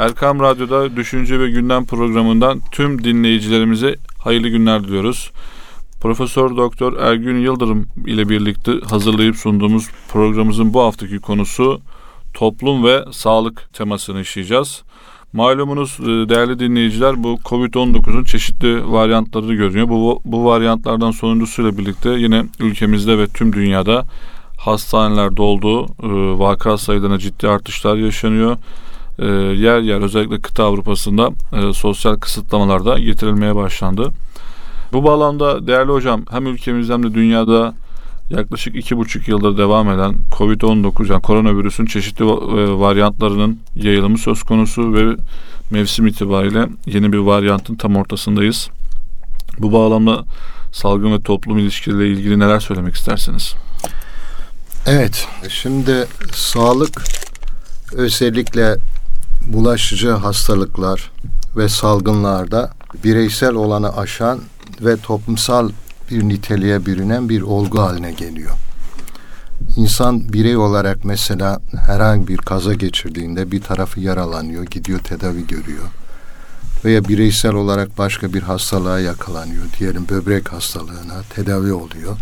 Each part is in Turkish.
Erkam Radyo'da Düşünce ve Gündem programından tüm dinleyicilerimize hayırlı günler diliyoruz. Profesör Doktor Ergün Yıldırım ile birlikte hazırlayıp sunduğumuz programımızın bu haftaki konusu toplum ve sağlık temasını işleyeceğiz. Malumunuz e, değerli dinleyiciler bu Covid-19'un çeşitli varyantları görünüyor. Bu, bu varyantlardan sonuncusuyla birlikte yine ülkemizde ve tüm dünyada hastanelerde olduğu e, vaka sayılarına ciddi artışlar yaşanıyor. E, yer yer özellikle kıta Avrupa'sında e, sosyal kısıtlamalar da getirilmeye başlandı. Bu bağlamda değerli hocam hem ülkemizde hem de dünyada yaklaşık iki buçuk yıldır devam eden Covid-19 yani koronavirüsün çeşitli e, varyantlarının yayılımı söz konusu ve mevsim itibariyle yeni bir varyantın tam ortasındayız. Bu bağlamda salgın ve toplum ilişkileriyle ilgili neler söylemek istersiniz? Evet, şimdi sağlık özellikle bulaşıcı hastalıklar ve salgınlarda bireysel olanı aşan ve toplumsal bir niteliğe bürünen bir olgu haline geliyor. İnsan birey olarak mesela herhangi bir kaza geçirdiğinde bir tarafı yaralanıyor, gidiyor tedavi görüyor. Veya bireysel olarak başka bir hastalığa yakalanıyor. Diyelim böbrek hastalığına tedavi oluyor.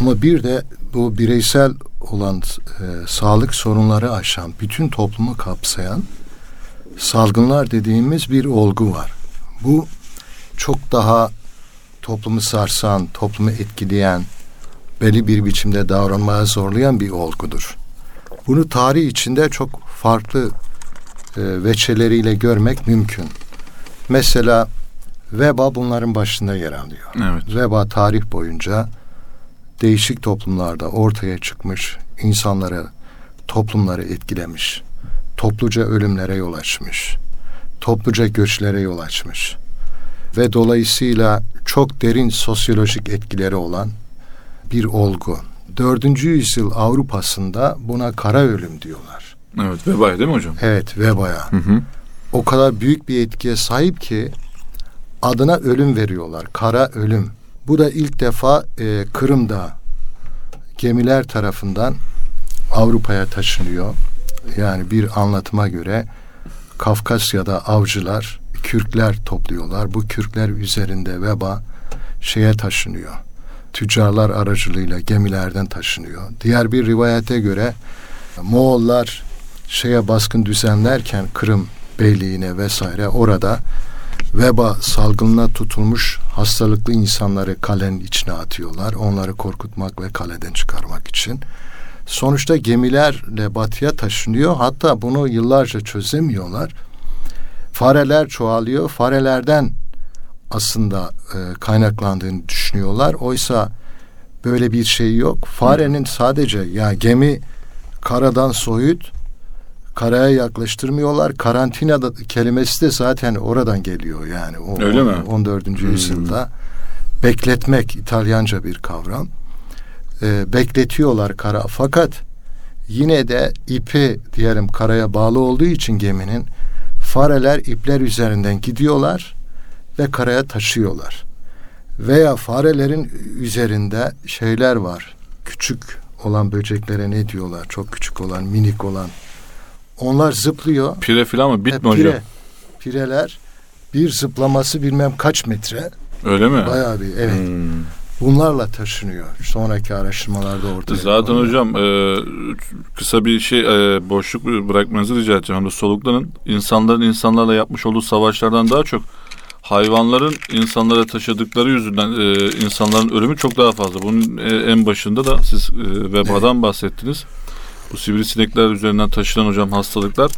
Ama bir de bu bireysel olan e, sağlık sorunları aşan, bütün toplumu kapsayan salgınlar dediğimiz bir olgu var. Bu çok daha toplumu sarsan, toplumu etkileyen, belli bir biçimde davranmaya zorlayan bir olgudur. Bunu tarih içinde çok farklı e, veçeleriyle görmek mümkün. Mesela veba bunların başında yer alıyor. Evet. Veba tarih boyunca değişik toplumlarda ortaya çıkmış, insanları, toplumları etkilemiş, topluca ölümlere yol açmış, topluca göçlere yol açmış ve dolayısıyla çok derin sosyolojik etkileri olan bir olgu. Dördüncü yüzyıl Avrupa'sında buna kara ölüm diyorlar. Evet vebaya değil mi hocam? Evet vebaya. Hı hı. O kadar büyük bir etkiye sahip ki adına ölüm veriyorlar. Kara ölüm. Bu da ilk defa e, Kırım'da gemiler tarafından Avrupa'ya taşınıyor. Yani bir anlatıma göre Kafkasya'da avcılar kürkler topluyorlar. Bu kürkler üzerinde veba şeye taşınıyor. Tüccarlar aracılığıyla gemilerden taşınıyor. Diğer bir rivayete göre Moğollar şeye baskın düzenlerken Kırım Beyliğine vesaire orada veba salgınına tutulmuş hastalıklı insanları kalenin içine atıyorlar. Onları korkutmak ve kaleden çıkarmak için. Sonuçta gemilerle batıya taşınıyor. Hatta bunu yıllarca çözemiyorlar. Fareler çoğalıyor. Farelerden aslında e, kaynaklandığını düşünüyorlar. Oysa böyle bir şey yok. Farenin sadece ya gemi karadan soyut karaya yaklaştırmıyorlar. Karantina da, kelimesi de zaten oradan geliyor yani. O, Öyle mi? 14. Hmm. yüzyılda bekletmek İtalyanca bir kavram. E, bekletiyorlar kara. Fakat yine de ipi diyelim karaya bağlı olduğu için geminin fareler ipler üzerinden gidiyorlar ve karaya taşıyorlar. Veya farelerin üzerinde şeyler var. Küçük olan böceklere ne diyorlar? Çok küçük olan, minik olan. Onlar zıplıyor. Pire filan mı? Bit e, mi pire, hocam? Pireler bir zıplaması bilmem kaç metre. Öyle mi? Bayağı bir evet. Hmm. Bunlarla taşınıyor. Sonraki araştırmalarda ortaya. Zaten konuyor. hocam e, kısa bir şey e, boşluk bırakmanızı rica edeceğim. Hem de soluklanın. İnsanların insanlarla yapmış olduğu savaşlardan daha çok hayvanların insanlara taşıdıkları yüzünden e, insanların ölümü çok daha fazla. Bunun e, en başında da siz e, vebadan bahsettiniz. Bu sivrisinekler üzerinden taşınan hocam hastalıklar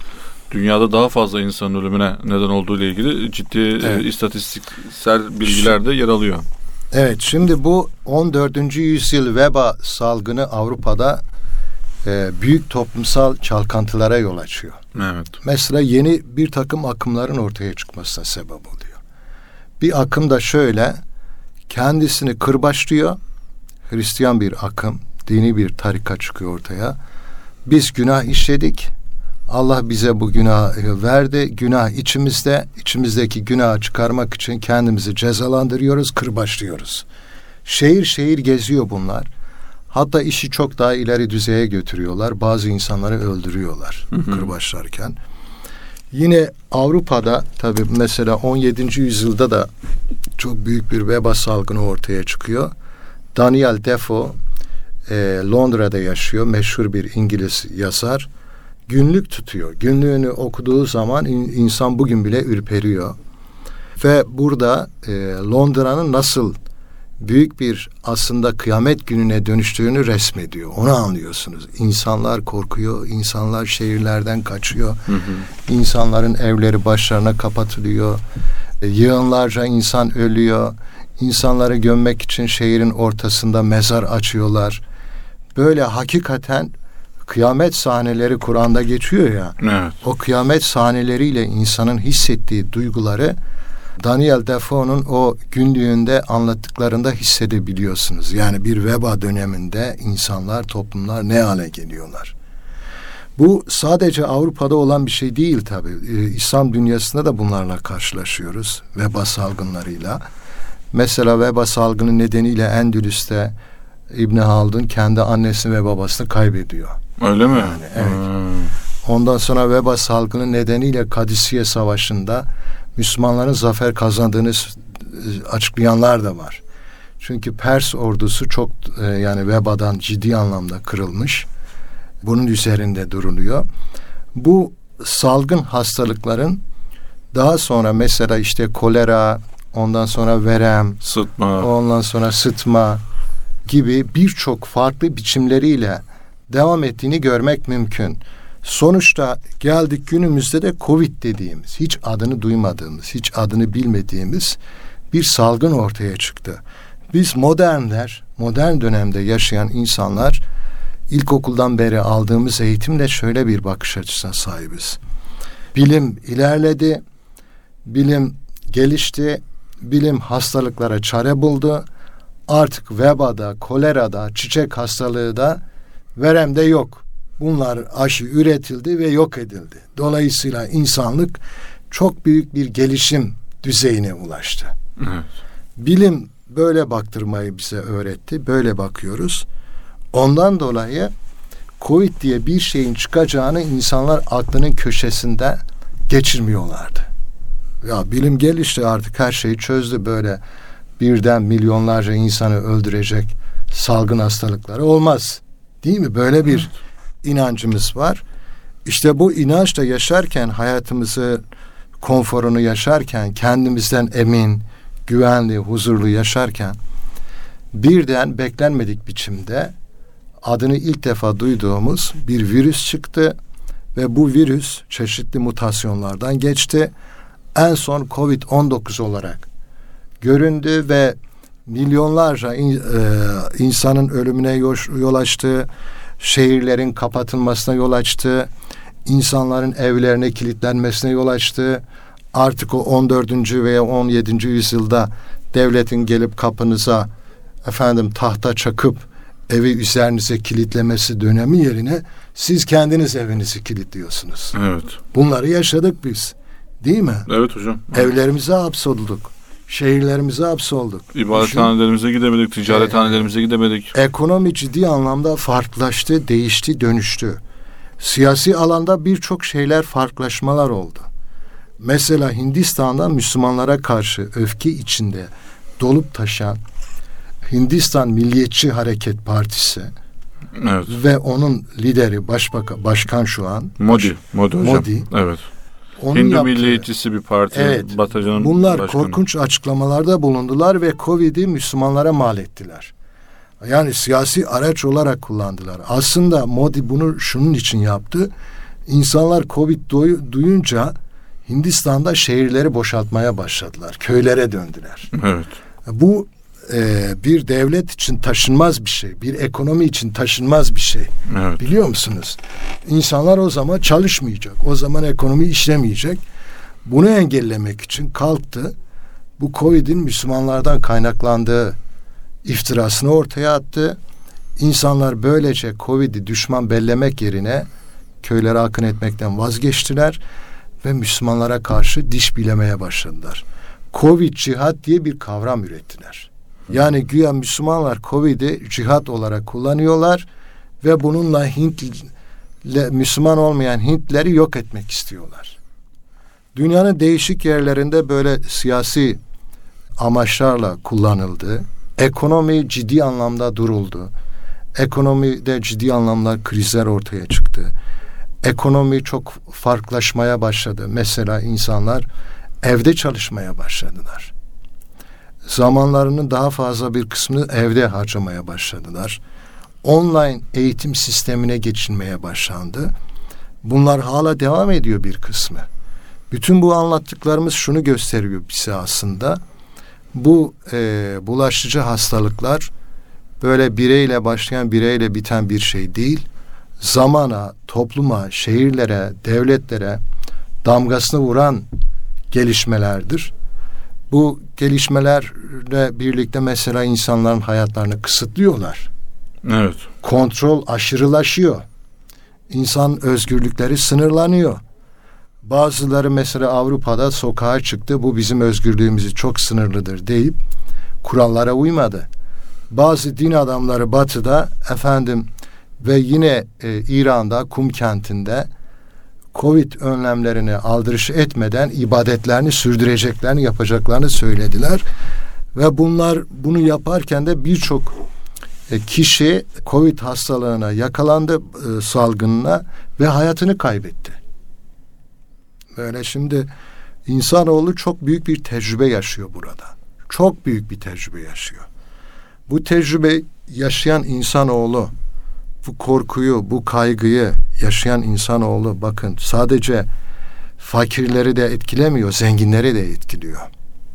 dünyada daha fazla insanın ölümüne neden olduğu ile ilgili ciddi Evet. e, istatistiksel bilgiler de yer alıyor. Evet şimdi bu 14. yüzyıl veba salgını Avrupa'da e, büyük toplumsal çalkantılara yol açıyor. Evet. Mesela yeni bir takım akımların ortaya çıkmasına sebep oluyor. Bir akım da şöyle kendisini kırbaçlıyor. Hristiyan bir akım, dini bir tarika çıkıyor ortaya. Biz günah işledik. Allah bize bu günahı verdi. Günah içimizde. içimizdeki günahı çıkarmak için kendimizi cezalandırıyoruz, kırbaçlıyoruz. Şehir şehir geziyor bunlar. Hatta işi çok daha ileri düzeye götürüyorlar. Bazı insanları öldürüyorlar Hı hı. kırbaçlarken. Yine Avrupa'da tabi mesela 17. yüzyılda da çok büyük bir veba salgını ortaya çıkıyor. Daniel Defoe e, Londra'da yaşıyor. Meşhur bir İngiliz yazar. Günlük tutuyor. Günlüğünü okuduğu zaman in, insan bugün bile ürperiyor. Ve burada e, Londra'nın nasıl büyük bir aslında kıyamet gününe dönüştüğünü resmediyor. Onu anlıyorsunuz. İnsanlar korkuyor, insanlar şehirlerden kaçıyor. Hı hı. İnsanların evleri başlarına kapatılıyor. E, yığınlarca insan ölüyor. İnsanları gömmek için şehrin ortasında mezar açıyorlar. Böyle hakikaten kıyamet sahneleri Kur'an'da geçiyor ya. Evet. O kıyamet sahneleriyle insanın hissettiği duyguları Daniel Defoe'nun o günlüğünde anlattıklarında hissedebiliyorsunuz. Yani bir veba döneminde insanlar, toplumlar ne hale geliyorlar. Bu sadece Avrupa'da olan bir şey değil tabii. Ee, İslam dünyasında da bunlarla karşılaşıyoruz. Veba salgınlarıyla. Mesela veba salgını nedeniyle Endülüs'te İbni Haldun kendi annesini ve babasını kaybediyor. Öyle mi? Yani, evet. Hmm. Ondan sonra veba salgını nedeniyle Kadisiye Savaşı'nda Müslümanların zafer kazandığını açıklayanlar da var. Çünkü Pers ordusu çok e, yani vebadan ciddi anlamda kırılmış. Bunun üzerinde duruluyor. Bu salgın hastalıkların daha sonra mesela işte kolera, ondan sonra verem, sıtma, ondan sonra sıtma gibi birçok farklı biçimleriyle devam ettiğini görmek mümkün. Sonuçta geldik günümüzde de Covid dediğimiz, hiç adını duymadığımız, hiç adını bilmediğimiz bir salgın ortaya çıktı. Biz modernler, modern dönemde yaşayan insanlar ilkokuldan beri aldığımız eğitimle şöyle bir bakış açısına sahibiz. Bilim ilerledi, bilim gelişti, bilim hastalıklara çare buldu. Artık vebada, kolerada, çiçek hastalığı da veremde yok. Bunlar aşı üretildi ve yok edildi. Dolayısıyla insanlık çok büyük bir gelişim düzeyine ulaştı. Evet. Bilim böyle baktırmayı bize öğretti. Böyle bakıyoruz. Ondan dolayı Covid diye bir şeyin çıkacağını insanlar aklının köşesinde geçirmiyorlardı. Ya bilim gelişti artık her şeyi çözdü böyle birden milyonlarca insanı öldürecek salgın hastalıkları olmaz. Değil mi? Böyle bir inancımız var. İşte bu inançla yaşarken hayatımızı konforunu yaşarken kendimizden emin, güvenli, huzurlu yaşarken birden beklenmedik biçimde adını ilk defa duyduğumuz bir virüs çıktı ve bu virüs çeşitli mutasyonlardan geçti. En son Covid-19 olarak göründü ve milyonlarca in, e, insanın ölümüne yol açtı şehirlerin kapatılmasına yol açtı. insanların evlerine kilitlenmesine yol açtı. Artık o 14. veya 17. yüzyılda devletin gelip kapınıza efendim tahta çakıp evi üzerinize kilitlemesi dönemi yerine siz kendiniz evinizi kilitliyorsunuz. Evet. Bunları yaşadık biz. Değil mi? Evet hocam. Evlerimize hapsolduk. Şehirlerimize hapsolduk. İbadethanelerimize gidemedik, ticarethanelerimize gidemedik. Ekonomi ciddi anlamda farklılaştı, değişti, dönüştü. Siyasi alanda birçok şeyler farklılaşmalar oldu. Mesela Hindistan'da Müslümanlara karşı öfke içinde dolup taşan Hindistan Milliyetçi Hareket Partisi evet. ve onun lideri başbakan başkan şu an Modi Modi hocam. Modi. Evet. Onun Hindu yaptığı, milliyetçisi bir parti. Evet. Batıcının bunlar başkanı. korkunç açıklamalarda bulundular ve Covid'i Müslümanlara mal ettiler. Yani siyasi araç olarak kullandılar. Aslında Modi bunu şunun için yaptı. İnsanlar Covid duyunca Hindistan'da şehirleri boşaltmaya başladılar. Köylere döndüler. Evet. Bu e, bir devlet için taşınmaz bir şey. Bir ekonomi için taşınmaz bir şey. Evet. Biliyor musunuz? İnsanlar o zaman çalışmayacak. O zaman ekonomi işlemeyecek. Bunu engellemek için kalktı. Bu Covid'in Müslümanlardan kaynaklandığı iftirasını ortaya attı. İnsanlar böylece Covid'i düşman bellemek yerine köylere akın etmekten vazgeçtiler ve Müslümanlara karşı diş bilemeye başladılar. Covid cihat diye bir kavram ürettiler. Yani güya Müslümanlar Covid'i cihat olarak kullanıyorlar ve bununla Hint Müslüman olmayan Hintleri yok etmek istiyorlar. Dünyanın değişik yerlerinde böyle siyasi amaçlarla kullanıldı. Ekonomi ciddi anlamda duruldu. Ekonomide ciddi anlamda krizler ortaya çıktı. Ekonomi çok farklılaşmaya başladı. Mesela insanlar evde çalışmaya başladılar. Zamanlarının daha fazla bir kısmını evde harcamaya başladılar. Online eğitim sistemine geçilmeye başlandı. Bunlar hala devam ediyor bir kısmı. Bütün bu anlattıklarımız şunu gösteriyor bize aslında. Bu e, bulaşıcı hastalıklar böyle bireyle başlayan bireyle biten bir şey değil. Zamana, topluma, şehirlere, devletlere damgasını vuran gelişmelerdir. Bu gelişmelerle birlikte mesela insanların hayatlarını kısıtlıyorlar. Evet. Kontrol aşırılaşıyor. İnsan özgürlükleri sınırlanıyor. Bazıları mesela Avrupa'da sokağa çıktı. Bu bizim özgürlüğümüzü çok sınırlıdır deyip kurallara uymadı. Bazı din adamları batıda efendim ve yine e, İran'da Kum kentinde Covid önlemlerini aldırış etmeden ibadetlerini sürdüreceklerini yapacaklarını söylediler. Ve bunlar bunu yaparken de birçok e, kişi Covid hastalığına yakalandı e, salgınına ve hayatını kaybetti. Böyle şimdi insanoğlu çok büyük bir tecrübe yaşıyor burada. Çok büyük bir tecrübe yaşıyor. Bu tecrübe yaşayan insanoğlu bu korkuyu, bu kaygıyı yaşayan insanoğlu bakın sadece fakirleri de etkilemiyor, zenginleri de etkiliyor.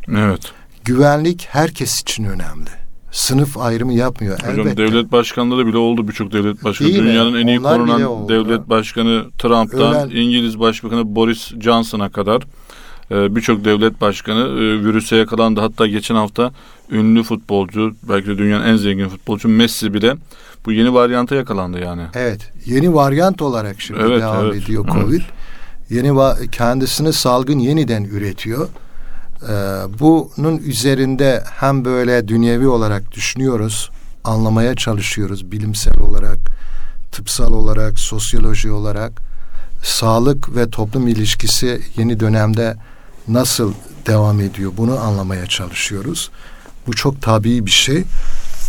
Evet. Güvenlik herkes için önemli. Sınıf ayrımı yapmıyor. Hocam Elbette. devlet başkanları bile oldu birçok devlet başkanı. Değil mi? Dünyanın en iyi Onlar korunan devlet başkanı Trump'tan Ölen- İngiliz Başbakanı Boris Johnson'a kadar birçok devlet başkanı e, virüse yakalandı. Hatta geçen hafta ünlü futbolcu, belki de dünyanın en zengin futbolcu Messi bile bu yeni varyanta yakalandı yani. Evet. Yeni varyant olarak şimdi Evet, devam evet, ediyor evet. Covid. Yeni va- kendisini salgın yeniden üretiyor. Ee, bunun üzerinde hem böyle dünyevi olarak düşünüyoruz, anlamaya çalışıyoruz bilimsel olarak, tıpsal olarak, sosyoloji olarak. Sağlık ve toplum ilişkisi yeni dönemde nasıl devam ediyor bunu anlamaya çalışıyoruz. Bu çok tabii bir şey.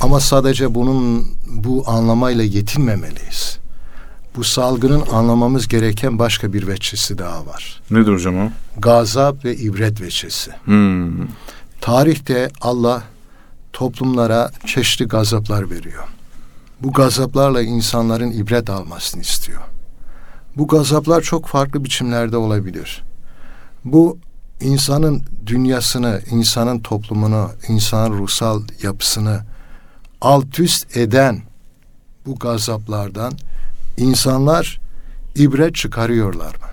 Ama sadece bunun bu anlamayla yetinmemeliyiz. Bu salgının anlamamız gereken başka bir veçesi daha var. Nedir hocam o? Gazap ve ibret veçesi. Hmm. Tarihte Allah toplumlara çeşitli gazaplar veriyor. Bu gazaplarla insanların ibret almasını istiyor. Bu gazaplar çok farklı biçimlerde olabilir. Bu insanın dünyasını, insanın toplumunu, insanın ruhsal yapısını alt üst eden bu gazaplardan insanlar ibret çıkarıyorlar mı?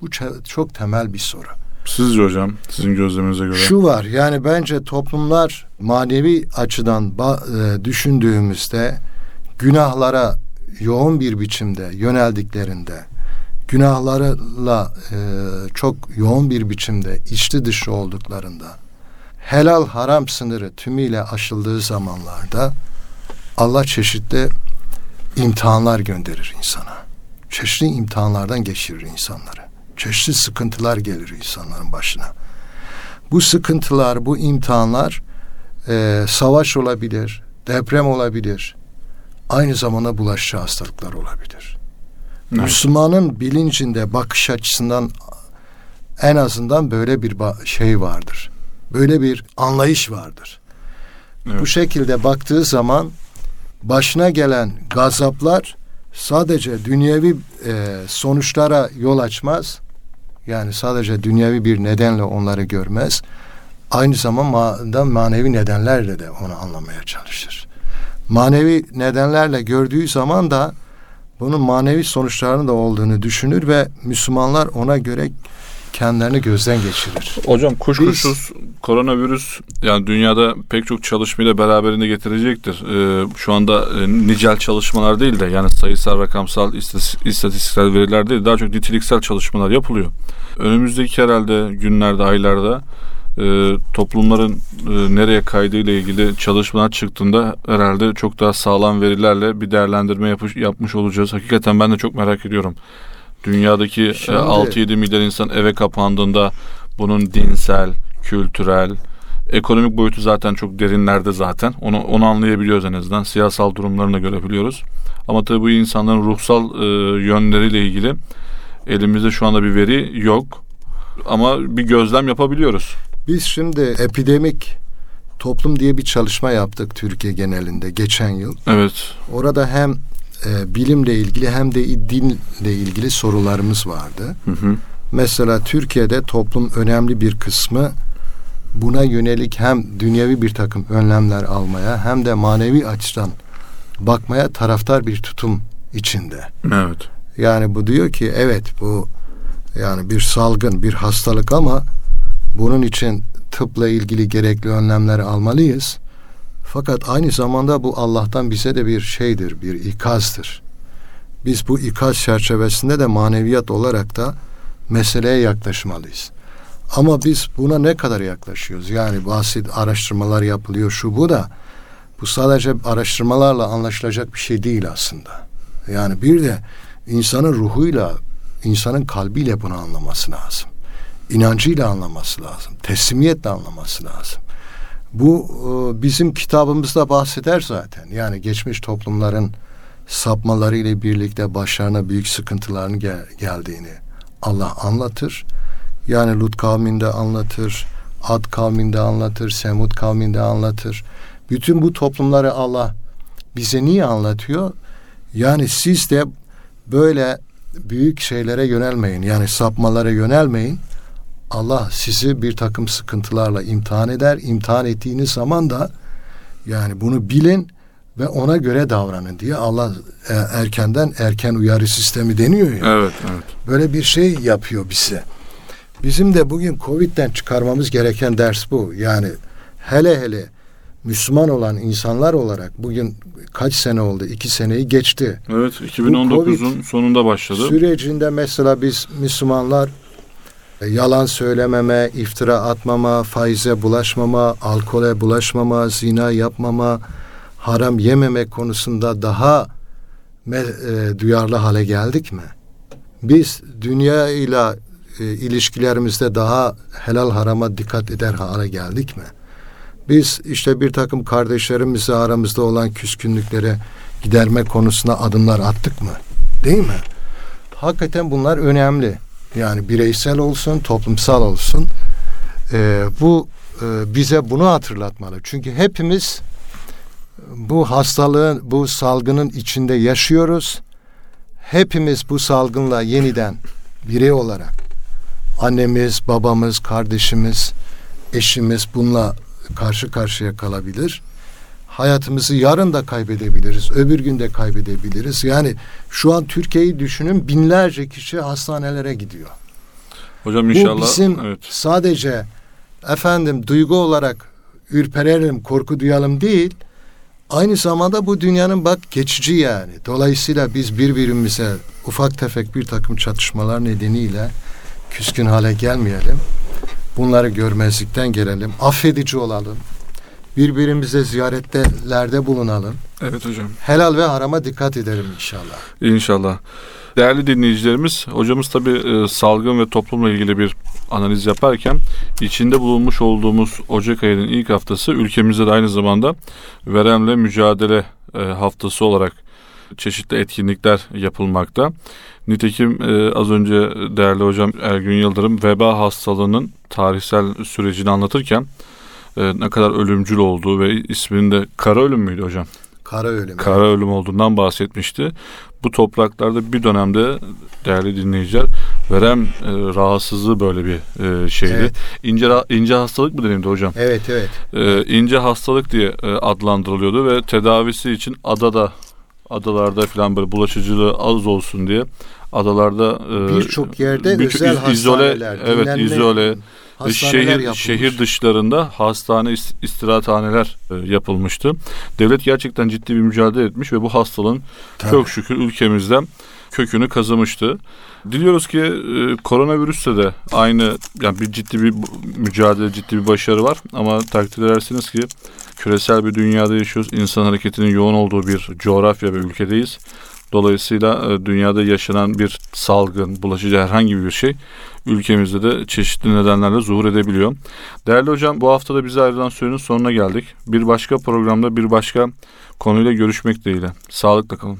Bu çok temel bir soru. Sizce hocam, sizin gözleminize göre. Şu var yani bence toplumlar manevi açıdan e, düşündüğümüzde günahlara yoğun bir biçimde yöneldiklerinde günahlarla e, çok yoğun bir biçimde içli dışı olduklarında helal haram sınırı tümüyle aşıldığı zamanlarda Allah çeşitli imtihanlar gönderir insana. Çeşitli imtihanlardan geçirir insanları. Çeşitli sıkıntılar gelir insanların başına. Bu sıkıntılar, bu imtihanlar e, savaş olabilir, deprem olabilir. Aynı zamanda bulaşıcı hastalıklar olabilir. Evet. Müslümanın bilincinde bakış açısından en azından böyle bir şey vardır. Böyle bir anlayış vardır. Evet. Bu şekilde baktığı zaman başına gelen gazaplar sadece dünyevi e, sonuçlara yol açmaz. Yani sadece dünyevi bir nedenle onları görmez. Aynı zamanda manevi nedenlerle de onu anlamaya çalışır. Manevi nedenlerle gördüğü zaman da bunun manevi sonuçlarının da olduğunu düşünür ve Müslümanlar ona göre kendilerini gözden geçirir. Hocam kuşkusuz koronavirüs yani dünyada pek çok çalışmayla beraberinde getirecektir. Ee, şu anda e, nicel çalışmalar değil de yani sayısal, rakamsal, istatistiksel veriler değil daha çok niteliksel çalışmalar yapılıyor. Önümüzdeki herhalde günlerde, aylarda e, toplumların e, nereye kaydığıyla ilgili çalışmalar çıktığında herhalde çok daha sağlam verilerle bir değerlendirme yapış, yapmış olacağız. Hakikaten ben de çok merak ediyorum. Dünyadaki e, Şimdi- 6-7 milyar insan eve kapandığında bunun dinsel, kültürel, ekonomik boyutu zaten çok derinlerde zaten. Onu onu anlayabiliyoruz en azından. Siyasal durumlarını görebiliyoruz. Ama tabii bu insanların ruhsal e, yönleriyle ilgili elimizde şu anda bir veri yok. Ama bir gözlem yapabiliyoruz. Biz şimdi epidemik toplum diye bir çalışma yaptık Türkiye genelinde geçen yıl. Evet. Orada hem e, bilimle ilgili hem de dinle ilgili sorularımız vardı. Hı hı. Mesela Türkiye'de toplum önemli bir kısmı buna yönelik hem dünyevi bir takım önlemler almaya hem de manevi açıdan bakmaya taraftar bir tutum içinde. Evet. Yani bu diyor ki evet bu yani bir salgın, bir hastalık ama bunun için tıpla ilgili gerekli önlemleri almalıyız. Fakat aynı zamanda bu Allah'tan bize de bir şeydir, bir ikazdır. Biz bu ikaz çerçevesinde de maneviyat olarak da meseleye yaklaşmalıyız. Ama biz buna ne kadar yaklaşıyoruz? Yani basit araştırmalar yapılıyor şu bu da bu sadece araştırmalarla anlaşılacak bir şey değil aslında. Yani bir de insanın ruhuyla, insanın kalbiyle bunu anlaması lazım. İnancıyla anlaması lazım. Teslimiyetle anlaması lazım. Bu e, bizim kitabımızda bahseder zaten. Yani geçmiş toplumların sapmaları ile birlikte başlarına büyük sıkıntıların gel- geldiğini Allah anlatır. Yani Lut kavminde anlatır, Ad kavminde anlatır, Semud kavminde anlatır. Bütün bu toplumları Allah bize niye anlatıyor? Yani siz de böyle büyük şeylere yönelmeyin. Yani sapmalara yönelmeyin. Allah sizi bir takım sıkıntılarla imtihan eder. İmtihan ettiğiniz zaman da yani bunu bilin ve ona göre davranın diye Allah e, erkenden erken uyarı sistemi deniyor ya. Evet, evet. Böyle bir şey yapıyor bize. Bizim de bugün Covid'den çıkarmamız gereken ders bu. Yani hele hele Müslüman olan insanlar olarak bugün kaç sene oldu? İki seneyi geçti. Evet, 2019'un sonunda başladı. Sürecinde mesela biz Müslümanlar yalan söylememe, iftira atmama, faize bulaşmama, alkole bulaşmama, zina yapmama, haram yememe konusunda daha me- e, duyarlı hale geldik mi? Biz dünya ile e, ilişkilerimizde daha helal harama dikkat eder hale geldik mi? Biz işte bir takım kardeşlerimizle aramızda olan küskünlüklere giderme konusuna adımlar attık mı? Değil mi? Hakikaten bunlar önemli. Yani bireysel olsun, toplumsal olsun. Ee, bu e, bize bunu hatırlatmalı. Çünkü hepimiz bu hastalığın, bu salgının içinde yaşıyoruz. Hepimiz bu salgınla yeniden birey olarak annemiz, babamız, kardeşimiz, eşimiz bununla karşı karşıya kalabilir. Hayatımızı yarın da kaybedebiliriz, öbür gün de kaybedebiliriz. Yani şu an Türkiye'yi düşünün binlerce kişi hastanelere gidiyor. Hocam inşallah Bu bizim evet. sadece efendim duygu olarak ürperelim, korku duyalım değil. Aynı zamanda bu dünyanın bak geçici yani. Dolayısıyla biz birbirimize ufak tefek bir takım çatışmalar nedeniyle küskün hale gelmeyelim. Bunları görmezlikten gelelim. Affedici olalım. Birbirimize ziyaretlerde bulunalım. Evet hocam. Helal ve harama dikkat edelim inşallah. İnşallah. Değerli dinleyicilerimiz, hocamız tabii e, salgın ve toplumla ilgili bir analiz yaparken içinde bulunmuş olduğumuz Ocak ayının ilk haftası ülkemizde de aynı zamanda veremle mücadele e, haftası olarak çeşitli etkinlikler yapılmakta. Nitekim e, az önce değerli hocam Ergün Yıldırım veba hastalığının tarihsel sürecini anlatırken e, ne kadar ölümcül olduğu ve isminin de kara ölüm müydü hocam? Kara ölümü. kara ölüm olduğundan bahsetmişti. Bu topraklarda bir dönemde değerli dinleyiciler verem e, rahatsızlığı böyle bir e, şeydi. Evet. İnce ince hastalık mı denildi hocam? Evet evet. E, ince hastalık diye e, adlandırılıyordu ve tedavisi için adada adalarda falan böyle bulaşıcılığı az olsun diye adalarda e, Birçok yerde birçok özel iz- izole hastaneler, evet dinlenme izole hastaneler şehir yapılmış. şehir dışlarında hastane ist- istirahathaneler e, yapılmıştı. Devlet gerçekten ciddi bir mücadele etmiş ve bu hastalığın Tabii. çok şükür ülkemizden kökünü kazımıştı. Diliyoruz ki e, koronavirüste de aynı yani bir ciddi bir mücadele, ciddi bir başarı var ama takdir edersiniz ki küresel bir dünyada yaşıyoruz. İnsan hareketinin yoğun olduğu bir coğrafya ve ülkedeyiz. Dolayısıyla e, dünyada yaşanan bir salgın, bulaşıcı herhangi bir şey ülkemizde de çeşitli nedenlerle zuhur edebiliyor. Değerli hocam bu hafta da bize ayrılan sürenin sonuna geldik. Bir başka programda bir başka konuyla görüşmek dileğiyle. Sağlıkla kalın.